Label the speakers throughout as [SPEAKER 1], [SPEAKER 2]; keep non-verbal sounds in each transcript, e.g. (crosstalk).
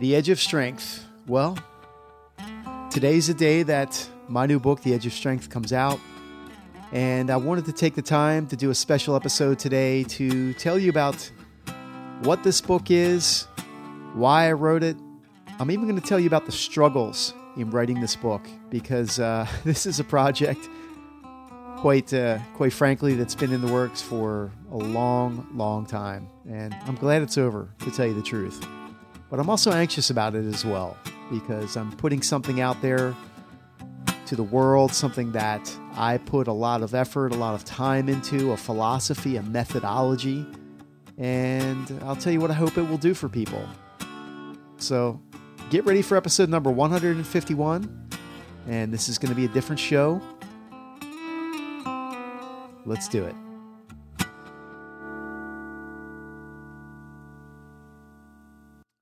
[SPEAKER 1] The Edge of Strength. Well, today's the day that my new book, The Edge of Strength, comes out. And I wanted to take the time to do a special episode today to tell you about what this book is, why I wrote it. I'm even going to tell you about the struggles in writing this book because uh, (laughs) this is a project, quite uh, quite frankly, that's been in the works for a long, long time, and I'm glad it's over. To tell you the truth, but I'm also anxious about it as well because I'm putting something out there to the world, something that I put a lot of effort, a lot of time into, a philosophy, a methodology, and I'll tell you what I hope it will do for people. So get ready for episode number 151, and this is going to be a different show. Let's do it.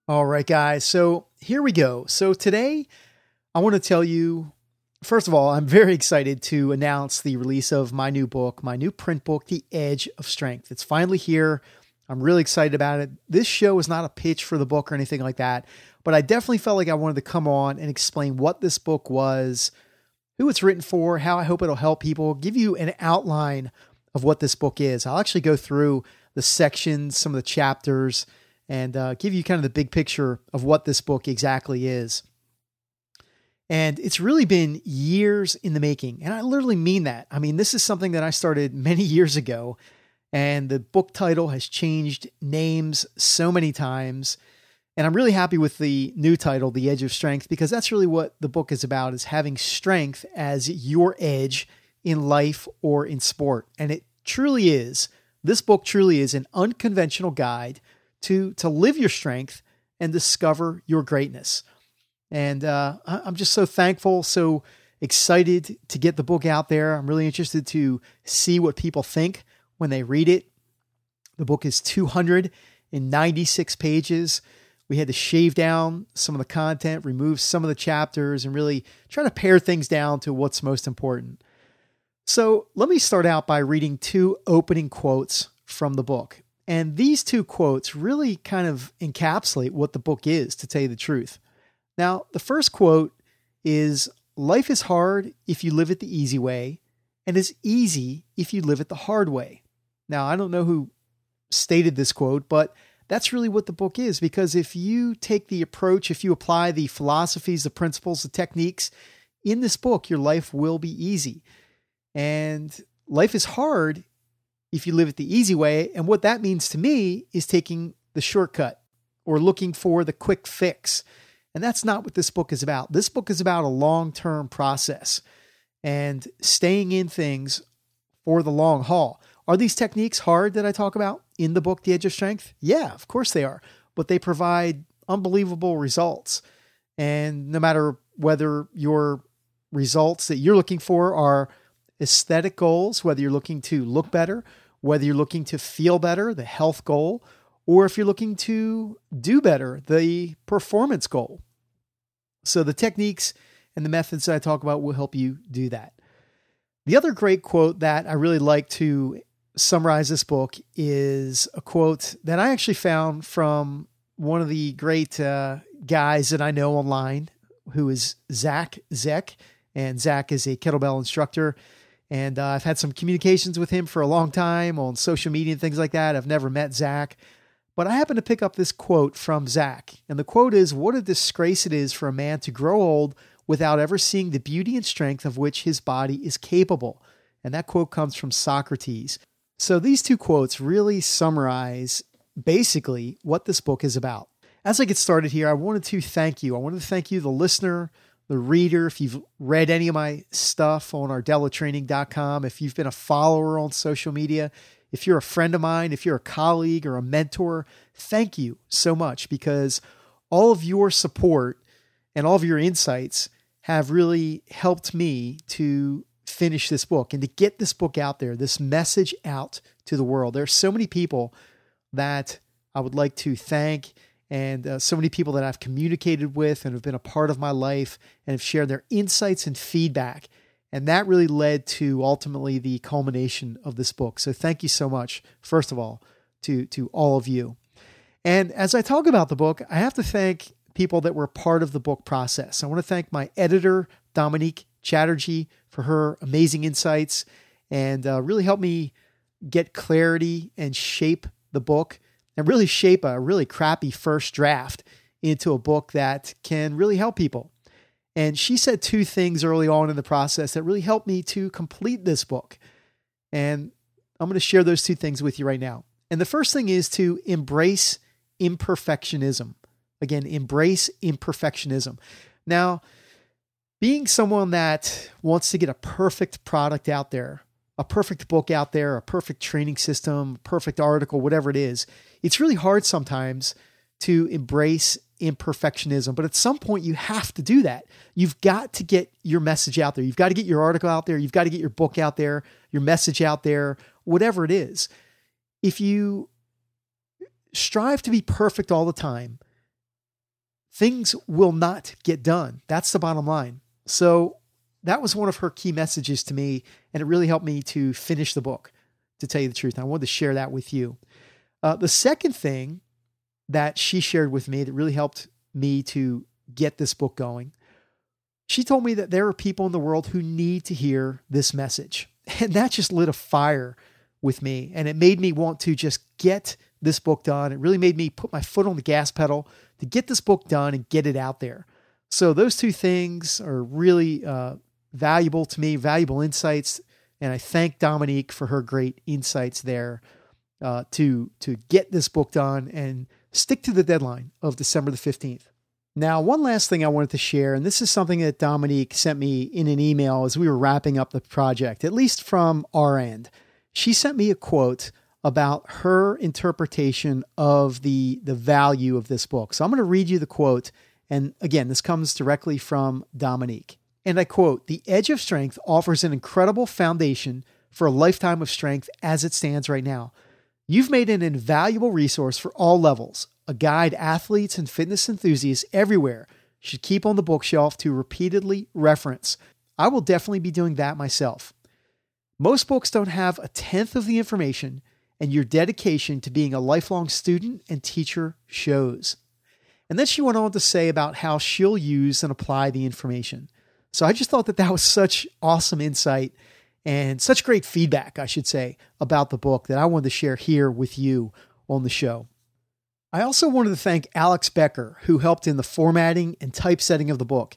[SPEAKER 1] All right, guys. So here we go. So today, I want to tell you first of all, I'm very excited to announce the release of my new book, my new print book, The Edge of Strength. It's finally here. I'm really excited about it. This show is not a pitch for the book or anything like that, but I definitely felt like I wanted to come on and explain what this book was, who it's written for, how I hope it'll help people, give you an outline of what this book is. I'll actually go through the sections, some of the chapters, and uh, give you kind of the big picture of what this book exactly is. And it's really been years in the making. And I literally mean that. I mean, this is something that I started many (laughs) years ago. And the book title has changed names so many times. And I'm really happy with the new title, The Edge of Strength, because that's really what the book is about is having strength as your edge in life or in sport. And it truly is. This book truly is an unconventional guide to to live your strength and discover your greatness. And uh, I'm just so thankful, so excited to get the book out there. I'm really interested to see what people think when they read it. The book is 296 pages. We had to shave down some of the content, remove some of the chapters, and really try to pare things down to what's most important. So let me start out by reading two opening quotes from the book. And these two quotes really kind of encapsulate what the book is, to tell you the truth. Now, the first quote is Life is hard if you live it the easy way, and is easy if you live it the hard way. Now, I don't know who stated this quote, but that's really what the book is because if you take the approach, if you apply the philosophies, the principles, the techniques in this book, your life will be easy. And life is hard if you live it the easy way. And what that means to me is taking the shortcut or looking for the quick fix. And that's not what this book is about. This book is about a long term process and staying in things for the long haul. Are these techniques hard that I talk about in the book, The Edge of Strength? Yeah, of course they are, but they provide unbelievable results. And no matter whether your results that you're looking for are aesthetic goals, whether you're looking to look better, whether you're looking to feel better, the health goal, or if you're looking to do better, the performance goal. So the techniques and the methods that I talk about will help you do that. The other great quote that I really like to summarize this book is a quote that I actually found from one of the great uh, guys that I know online, who is Zach Zeck. And Zach is a kettlebell instructor. And uh, I've had some communications with him for a long time on social media and things like that. I've never met Zach. But I happened to pick up this quote from Zach. And the quote is What a disgrace it is for a man to grow old without ever seeing the beauty and strength of which his body is capable. And that quote comes from Socrates. So these two quotes really summarize basically what this book is about. As I get started here, I wanted to thank you. I wanted to thank you, the listener, the reader. If you've read any of my stuff on ardelatraining.com, if you've been a follower on social media, if you're a friend of mine, if you're a colleague or a mentor, thank you so much because all of your support and all of your insights have really helped me to finish this book and to get this book out there, this message out to the world. There are so many people that I would like to thank and uh, so many people that I've communicated with and have been a part of my life and have shared their insights and feedback. And that really led to ultimately the culmination of this book. So thank you so much, first of all, to, to all of you. And as I talk about the book, I have to thank people that were part of the book process. I want to thank my editor, Dominique Chatterjee, for her amazing insights and uh, really helped me get clarity and shape the book and really shape a really crappy first draft into a book that can really help people. And she said two things early on in the process that really helped me to complete this book. And I'm going to share those two things with you right now. And the first thing is to embrace imperfectionism. Again, embrace imperfectionism. Now, being someone that wants to get a perfect product out there, a perfect book out there, a perfect training system, perfect article, whatever it is, it's really hard sometimes to embrace imperfectionism. But at some point, you have to do that. You've got to get your message out there. You've got to get your article out there. You've got to get your book out there, your message out there, whatever it is. If you strive to be perfect all the time, things will not get done. That's the bottom line. So that was one of her key messages to me, and it really helped me to finish the book, to tell you the truth. I wanted to share that with you. Uh, the second thing that she shared with me that really helped me to get this book going. She told me that there are people in the world who need to hear this message. (laughs) And that just lit a fire with me. And it made me want to just get this book done. It really made me put my foot on the gas pedal to get this book done and get it out there. So, those two things are really uh, valuable to me, valuable insights. And I thank Dominique for her great insights there uh, to, to get this book done and stick to the deadline of December the 15th. Now, one last thing I wanted to share, and this is something that Dominique sent me in an email as we were wrapping up the project, at least from our end. She sent me a quote about her interpretation of the, the value of this book. So I'm going to read you the quote. And again, this comes directly from Dominique. And I quote The Edge of Strength offers an incredible foundation for a lifetime of strength as it stands right now. You've made an invaluable resource for all levels, a guide athletes and fitness enthusiasts everywhere should keep on the bookshelf to repeatedly reference. I will definitely be doing that myself. Most books don't have a tenth of the information, and your dedication to being a lifelong student and teacher shows. And then she went on to say about how she'll use and apply the information. So I just thought that that was such awesome insight and such great feedback, I should say, about the book that I wanted to share here with you on the show. I also wanted to thank Alex Becker, who helped in the formatting and typesetting of the book.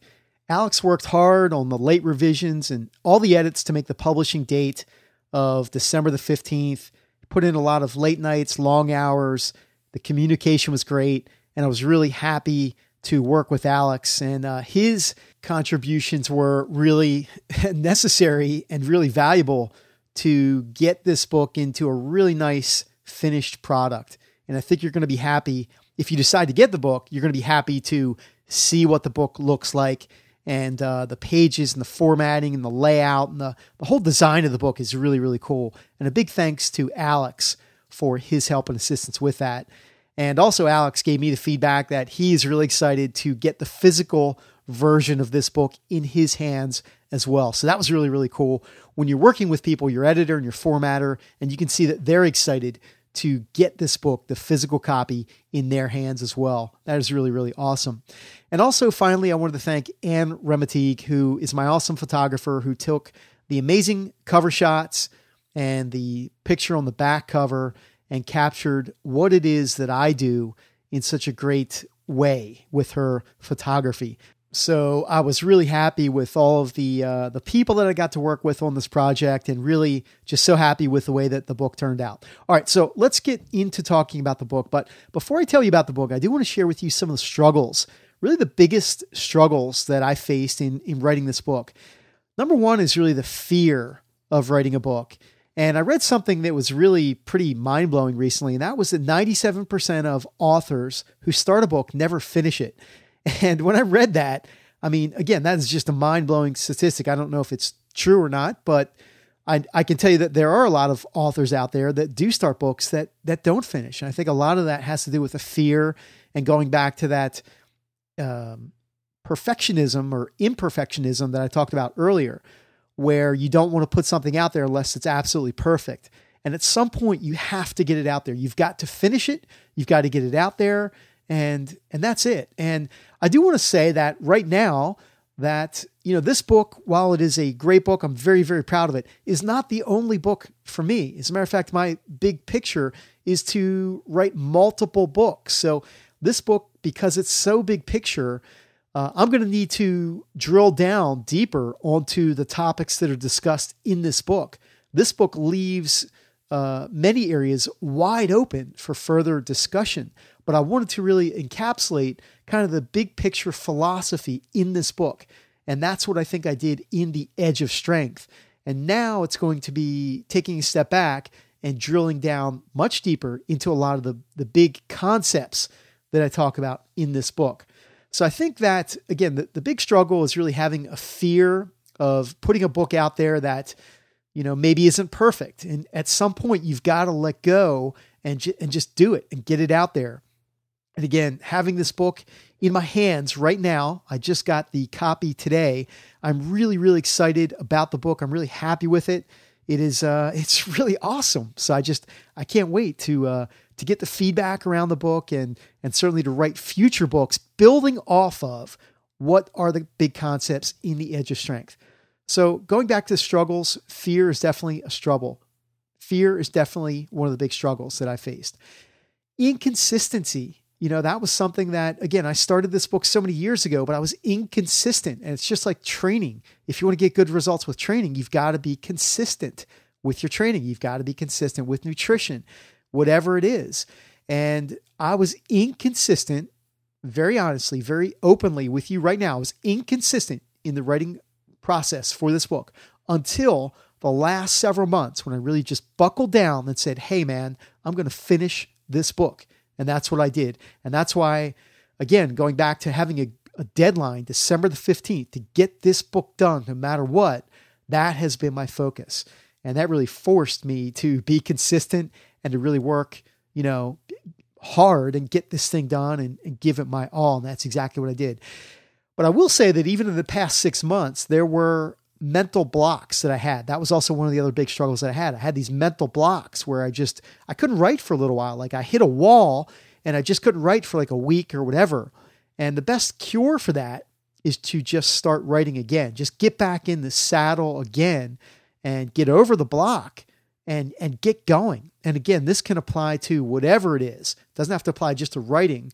[SPEAKER 1] Alex worked hard on the late revisions and all the edits to make the publishing date of December the 15th. He put in a lot of late nights, long hours. The communication was great, and I was really happy to work with Alex. And uh, his contributions were really (laughs) necessary and really valuable to get this book into a really nice finished product. And I think you're going to be happy if you decide to get the book, you're going to be happy to see what the book looks like and uh, the pages and the formatting and the layout and the, the whole design of the book is really, really cool. And a big thanks to Alex for his help and assistance with that. And also, Alex gave me the feedback that he's really excited to get the physical version of this book in his hands as well. So that was really, really cool. When you're working with people, your editor and your formatter, and you can see that they're excited to get this book, the physical copy, in their hands as well. That is really, really awesome. And also, finally, I wanted to thank Anne Rematig, who is my awesome photographer who took the amazing cover shots and the picture on the back cover and captured what it is that I do in such a great way with her photography. So I was really happy with all of the uh, the people that I got to work with on this project, and really just so happy with the way that the book turned out. All right, so let's get into talking about the book. But before I tell you about the book, I do want to share with you some of the struggles, really the biggest struggles that I faced in in writing this book. Number one is really the fear of writing a book. And I read something that was really pretty mind blowing recently, and that was that 97% of authors who start a book never finish it. (laughs) And when I read that, I mean, again, that is just a mind blowing statistic. I don't know if it's true or not, but I, I can tell you that there are a lot of authors out there that do start books that that don't finish. And I think a lot of that has to do with the fear and going back to that um, perfectionism or imperfectionism that I talked about earlier, where you don't want to put something out there unless it's absolutely perfect. And at some point, you have to get it out there. You've got to finish it. You've got to get it out there and and that's it. And I do want to say that right now that you know this book, while it is a great book, I'm very very proud of it. Is not the only book for me. As a matter of fact, my big picture is to write multiple books. So this book, because it's so big picture, uh, I'm going to need to drill down deeper onto the topics that are discussed in this book. This book leaves uh, many areas wide open for further discussion, but I wanted to really encapsulate kind of the big picture philosophy in this book. And that's what I think I did in The Edge of Strength. And now it's going to be taking a step back and drilling down much deeper into a lot of the, the big concepts that I talk about in this book. So I think that, again, the, the big struggle is really having a fear of putting a book out there that, you know, maybe isn't perfect. And at some point, you've got to let go and, ju- and just do it and get it out there. And again, having this book in my hands right now, I just got the copy today. I'm really, really excited about the book. I'm really happy with it. It is, uh, (laughs) it's really awesome. So I just, I can't wait to, uh, to get the feedback around the book and and certainly to write future books building off of what are the big concepts in the edge of strength. So going back to struggles, fear is definitely a struggle. Fear is definitely one of the big struggles that I faced. Inconsistency, you know, that was something that again, I started this book so many years ago, but I was inconsistent. And it's just like training. If you want to get good results with training, you've got to be consistent with your training. You've got to be consistent with nutrition whatever it is. And I was inconsistent, very honestly, very openly with you right now. I was inconsistent in the writing process for this book until the last several months when I really just buckled down and said, hey, man, I'm going to finish this book. And that's what I did. And that's why, again, going back to having a, a deadline, December the 15th, to get this book done no matter what, that has been my focus. And that really forced me to be consistent and to really work, you know, hard and get this thing done and, and give it my all. And that's exactly what I did. But I will say that even in the past six months, there were mental blocks that I had. That was also one of the other big struggles that I had. I had these mental blocks where I just I couldn't write for a little while. Like I hit a wall and I just couldn't write for like a week or whatever. And the best cure for that is to just start writing again. Just get back in the saddle again and get over the block and and get going. And again, this can apply to whatever it is. It doesn't have to apply just to writing.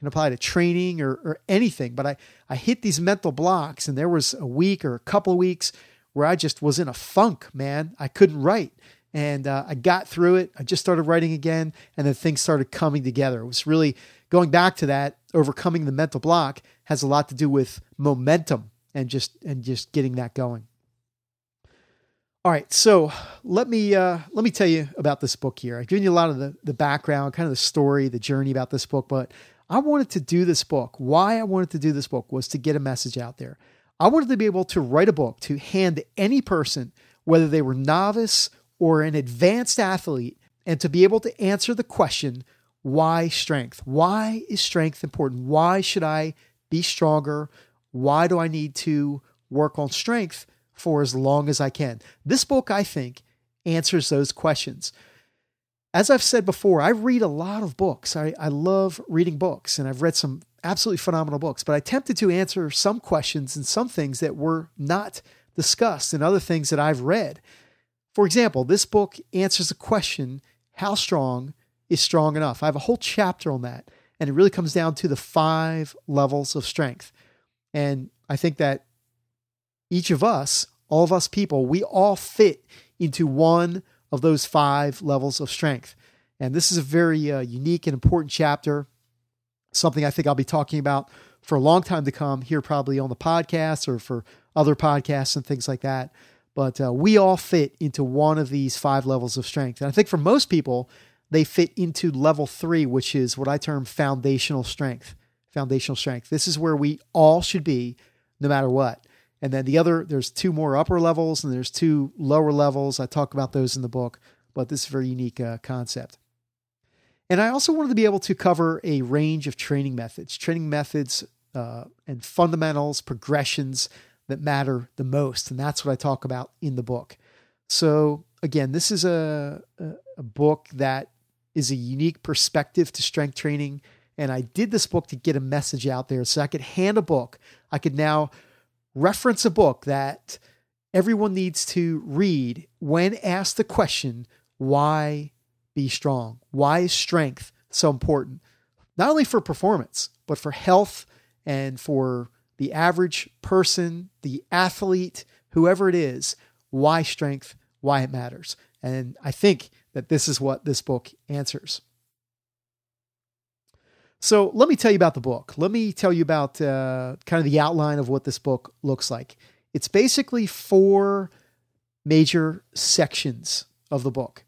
[SPEAKER 1] Can apply to training or, or anything. But I, I hit these mental blocks and there was a week or a couple of weeks where I just was in a funk, man. I couldn't write. And uh, I got through it. I just started writing again, and then things started coming together. It was really going back to that. Overcoming the mental block has a lot to do with momentum and just and just getting that going. All right, so let me uh, let me tell you about this book here. I've given you a lot of the the background, kind of the story, the journey about this book, but I wanted to do this book. Why I wanted to do this book was to get a message out there. I wanted to be able to write a book to hand any person, whether they were novice or an advanced athlete, and to be able to answer the question, why strength? Why is strength important? Why should I be stronger? Why do I need to work on strength? for as long as I can. This book, I think, answers those questions. As I've said before, I read a lot of books. I, I love reading books, and I've read some absolutely phenomenal books, but I attempted to answer some questions and some things that were not discussed in other things that I've read. For example, this book answers the question how strong is strong enough? I have a whole chapter on that, and it really comes down to the five levels of strength. And I think that each of us, all of us people, we all fit into one of those five levels of strength. And this is a very uh, unique and important chapter, something I think I'll be talking about for a long time to come here, probably on the podcast or for other podcasts and things like that. But uh, we all fit into one of these five levels of strength. And I think for most people, they fit into level three, which is what I term foundational strength. Foundational strength. This is where we all should be no matter what. And then the other, there's two more upper levels and there's two lower levels. I talk about those in the book, but this is a very unique uh, concept. And I also wanted to be able to cover a range of training methods, training methods uh, and fundamentals, progressions that matter the most. And that's what I talk about in the book. So, again, this is a, a, a book that is a unique perspective to strength training And I did this book to get a message out there so I could hand a book. I could now reference a book that everyone needs to read when asked the question, why be strong? Why is strength so important? Not only for performance, but for health and for the average person, the athlete, whoever it is, why strength, why it matters. And I think that this is what this book answers. So let me tell you about the book. Let me tell you about uh, kind of the outline of what this book looks like. It's basically four major sections of the book.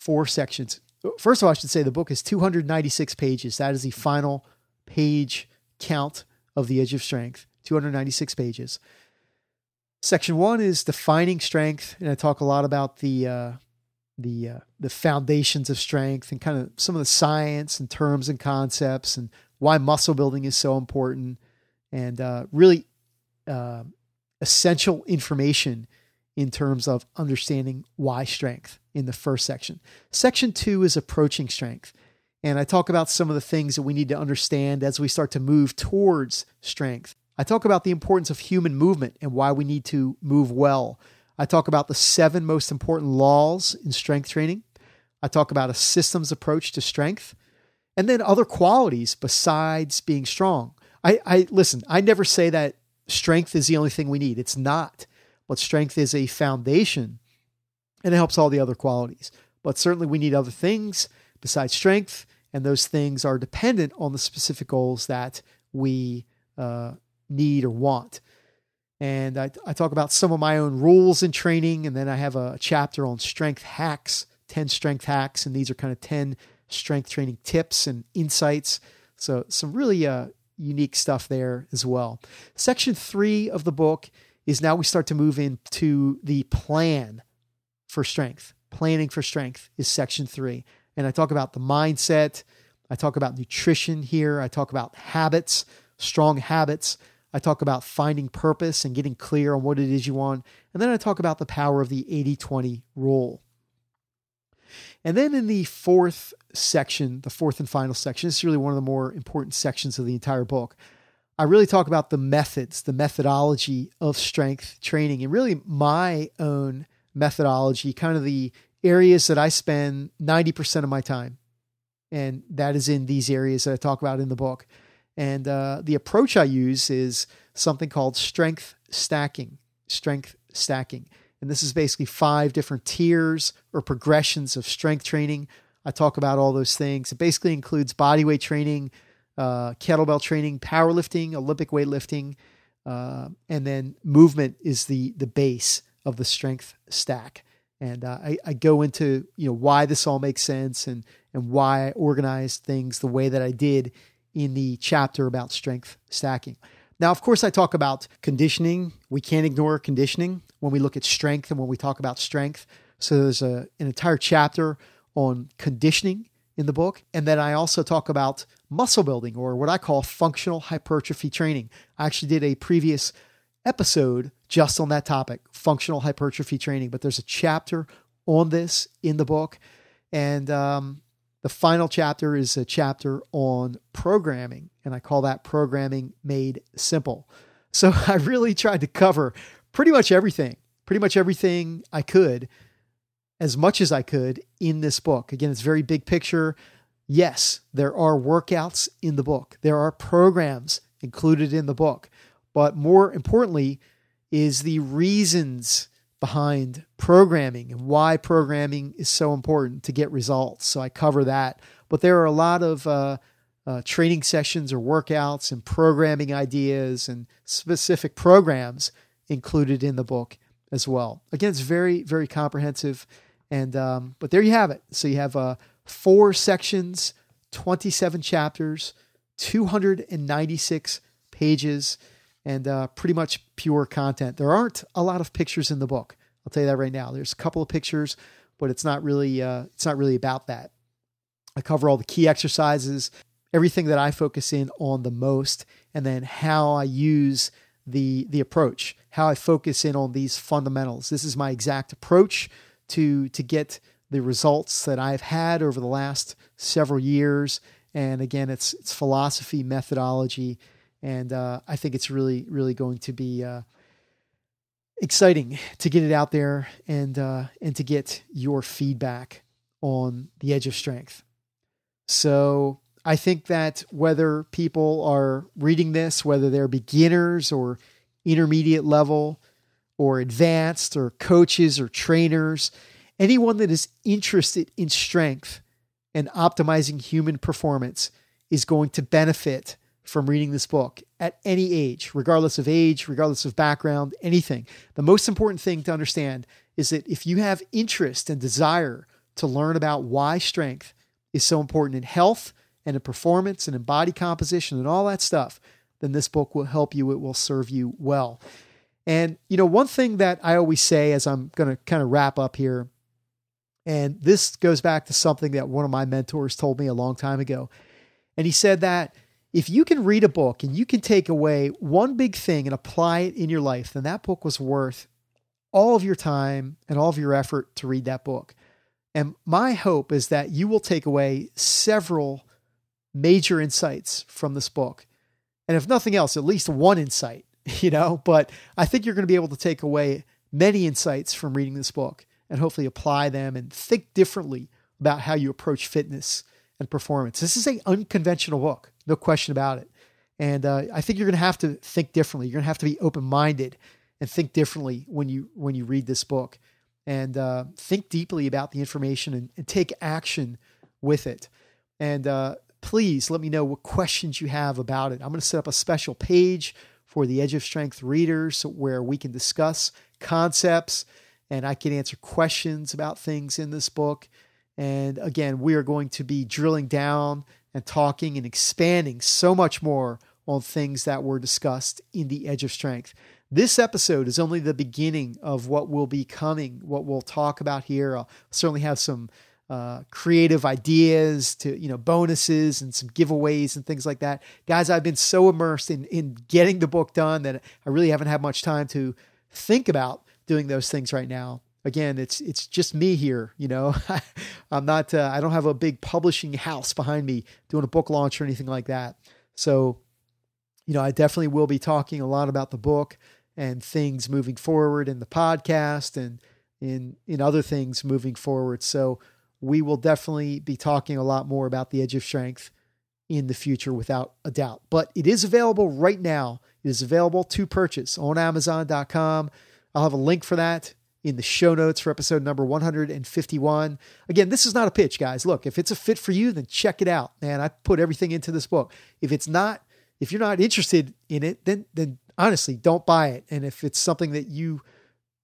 [SPEAKER 1] Four sections. First of all, I should say the book is 296 pages. That is the final page count of The Edge of Strength, 296 pages. Section one is defining strength, and I talk a lot about the uh, the uh, the foundations of strength and kind of some of the science and terms and concepts and why muscle building is so important, and uh, really uh, essential information in terms of understanding why strength in the first section. Section two is approaching strength. And I talk about some of the things that we need to understand as we start to move towards strength. I talk about the importance of human movement and why we need to move well. I talk about the seven most important laws in strength training. I talk about a systems approach to strength and then other qualities besides being strong. I, I listen, I never say that strength is the only thing we need. It's not. But strength is a foundation and it helps all the other qualities. But certainly we need other things besides strength, and those things are dependent on the specific goals that we uh, need or want. And I, I talk about some of my own rules in training, and then I have a chapter on strength hacks, 10 strength hacks, and these are kind of 10 strength training tips and insights. So, some really uh, unique stuff there as well. Section three of the book is now we start to move into the plan for strength. Planning for strength is section three. And I talk about the mindset. I talk about nutrition here. I talk about habits, strong habits. I talk about finding purpose and getting clear on what it is you want. And then I talk about the power of the 80 20 rule. And then in the fourth section, the fourth and final section, this is really one of the more important sections of the entire book. I really talk about the methods, the methodology of strength training, and really my own methodology, kind of the areas that I spend 90% of my time. And that is in these areas that I talk about in the book. And uh, the approach I use is something called strength stacking. Strength stacking. And this is basically five different tiers or progressions of strength training. I talk about all those things. It basically includes bodyweight training, uh, kettlebell training, powerlifting, Olympic weightlifting, uh, and then movement is the the base of the strength stack. And uh, I, I go into you know why this all makes sense and and why I organized things the way that I did in the chapter about strength stacking. Now, of course, I talk about conditioning. We can't ignore conditioning when we look at strength and when we talk about strength. So there's a, an entire chapter on conditioning in the book. And then I also talk about muscle building or what I call functional hypertrophy training. I actually did a previous episode just on that topic, functional hypertrophy training, but there's a chapter on this in the book. And um, the final chapter is a chapter on programming, and I call that Programming Made Simple. So (laughs) I really tried to cover pretty much everything, pretty much everything I could, as much as I could in this book. Again, it's very big picture. Yes, there are workouts in the book, there are programs included in the book, but more importantly, is the reasons behind programming and why programming is so important to get results. So I cover that. But there are a lot of uh, uh, training sessions or workouts and programming ideas and specific programs included in the book as well. Again, it's very, very comprehensive. And um, but there you have it. So you have uh, four sections, 27 chapters, 296 pages and uh, pretty much pure content. There aren't a lot of pictures in the book. I'll tell you that right now. There's a couple of pictures, but it's not really uh, it's not really about that. I cover all the key exercises, everything that I focus in on the most, and then how I use the the approach, how I focus in on these fundamentals. This is my exact approach to to get the results that I've had over the last several years And again, it's it's philosophy, methodology, and uh, I think it's really really going to be uh, exciting to get it out there and uh, and to get your feedback on the edge of strength. So I think that whether people are reading this, whether they're beginners or intermediate level or advanced or coaches or trainers, anyone that is interested in strength and optimizing human performance is going to benefit from reading this book at any age, regardless of age, regardless of background, anything. The most important thing to understand is that if you have interest and desire to learn about why strength is so important in health and in performance and in body composition and all that stuff, then this book will help you. It will serve you well. And, you know, one thing that I always say as I'm going to kind of wrap up here, and this goes back to something that one of my mentors told me a long time ago. And he said that if you can read a book and you can take away one big thing and apply it in your life, then that book was worth all of your time and all of your effort to read that book. And my hope is that you will take away several major insights from this book. And if nothing else, at least one insight, (laughs) you know, but I think you're going to be able to take away many insights from reading this book and hopefully apply them and think differently about how you approach fitness and performance. This is a unconventional book, no question about it. And uh, I think you're going to have to think differently. You're going to have to be open minded and think differently when you when you read this book, and uh, think deeply about the information and, and take action with it. And uh, please let me know what questions you have about it. I'm going to set up a special page for the Edge of Strength readers where we can discuss concepts and I can answer questions about things in this book. And again, we are going to be drilling down and talking and expanding so much more on things that were discussed in the Edge of Strength. This episode is only the beginning of what will be coming, what we'll talk about here. I'll certainly have some uh, creative ideas to you know bonuses and some giveaways and things like that guys i've been so immersed in in getting the book done that i really haven't had much time to think about doing those things right now again it's it's just me here you know (laughs) i'm not uh, i don't have a big publishing house behind me doing a book launch or anything like that so you know i definitely will be talking a lot about the book and things moving forward in the podcast and in in other things moving forward so we will definitely be talking a lot more about the edge of strength in the future without a doubt. But it is available right now. It is available to purchase on Amazon.com. I'll have a link for that in the show notes for episode number 151. Again, this is not a pitch, guys. Look, if it's a fit for you, then check it out. Man, I put everything into this book. If it's not, if you're not interested in it, then then honestly, don't buy it. And if it's something that you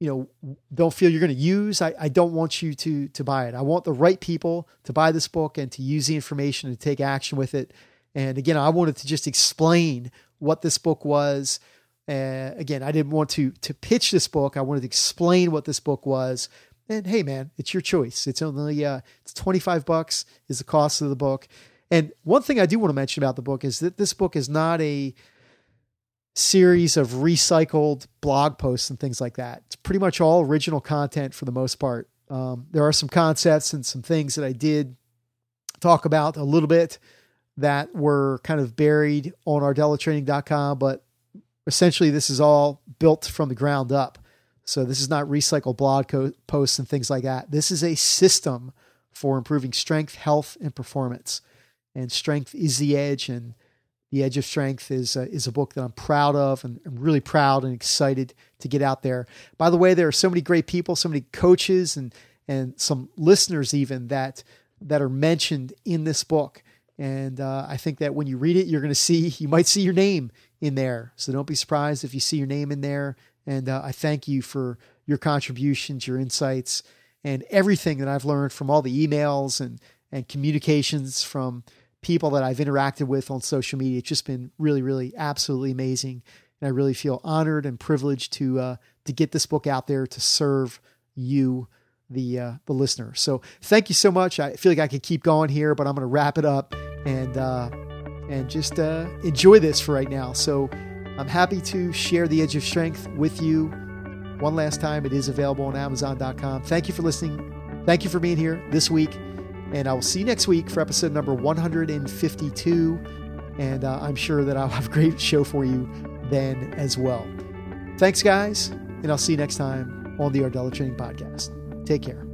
[SPEAKER 1] you know don't feel you're going to use I, I don't want you to to buy it i want the right people to buy this book and to use the information and take action with it and again i wanted to just explain what this book was uh, again i didn't want to to pitch this book i wanted to explain what this book was and hey man it's your choice it's only uh it's 25 bucks is the cost of the book and one thing i do want to mention about the book is that this book is not a series of recycled blog posts and things like that. It's pretty much all original content for the most part. Um, there are some concepts and some things that I did talk about a little bit that were kind of buried on ardelatraining.com, but essentially this is all built from the ground up. So this is not recycled blog co- posts and things like that. This is a system for improving strength, health, and performance. And strength is the edge, and the Edge of Strength is is a book that I'm proud of and I'm really proud and excited to get out there. By the way, there are so many great people, so many coaches and and some listeners even that that are mentioned in this book. And uh, I think that when you read it, you're going to see (laughs) you might see your name in there. So don't be surprised if you see your name in there. And uh, I thank you for your contributions, your insights, and everything that I've learned from all the emails and and communications from people that I've interacted with on social media. It's just been really, really absolutely amazing. And I really feel honored and privileged to uh, to get this book out there to serve you, the uh, the listener. So thank you so much. I feel like I could keep going here, but I'm going to wrap it up and uh, and just uh, enjoy this for right now. So I'm happy to share the Edge of Strength with you. One last time, it is available on Amazon.com. Thank you for listening. Thank you for being here this week And I will see you next week for episode number 152. And uh, I'm sure that I'll have a great show for you then as well. Thanks, guys. And I'll see you next time on the Ardella Training Podcast. Take care.